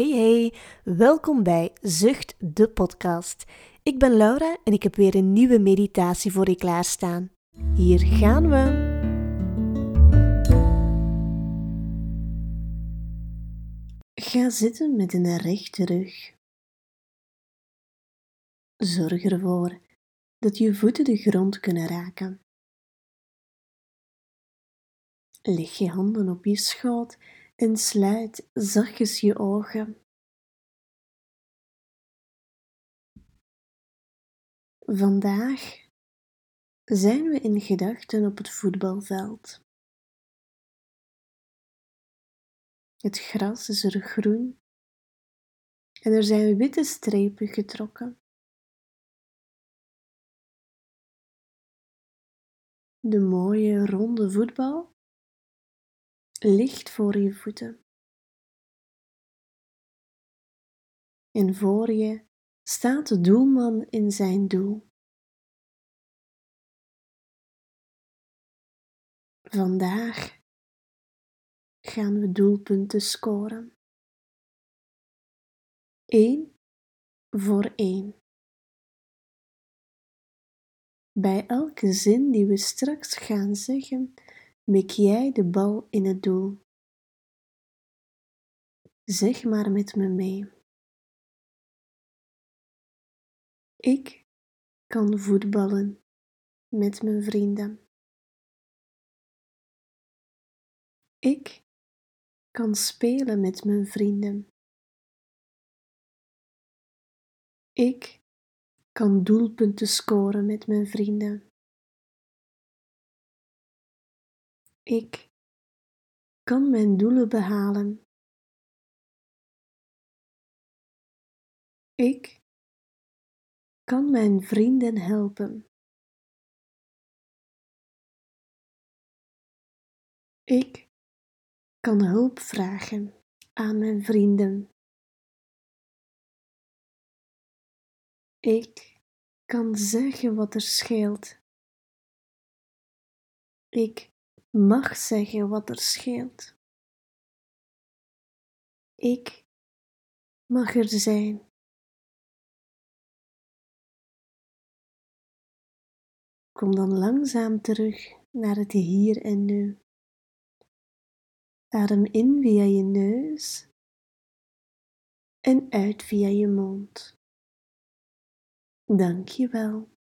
Hey hey, welkom bij Zucht de podcast. Ik ben Laura en ik heb weer een nieuwe meditatie voor je klaarstaan. Hier gaan we. Ga zitten met een rechte rug. Zorg ervoor dat je voeten de grond kunnen raken. Leg je handen op je schoot en sluit zachtjes je ogen. Vandaag zijn we in gedachten op het voetbalveld. Het gras is er groen en er zijn witte strepen getrokken. De mooie ronde voetbal ligt voor je voeten. En voor je staat de doelman in zijn doel. Vandaag gaan we doelpunten scoren. Eén voor één. Bij elke zin die we straks gaan zeggen, mik jij de bal in het doel. Zeg maar met me mee. Ik kan voetballen met mijn vrienden. Ik kan spelen met mijn vrienden. Ik kan doelpunten scoren met mijn vrienden. Ik kan mijn doelen behalen. Ik kan mijn vrienden helpen. Ik kan hulp vragen aan mijn vrienden. Ik kan zeggen wat er scheelt. Ik mag zeggen wat er scheelt. Ik mag er zijn. Kom dan langzaam terug naar het hier en nu. Adem in via je neus en uit via je mond. Dank je wel.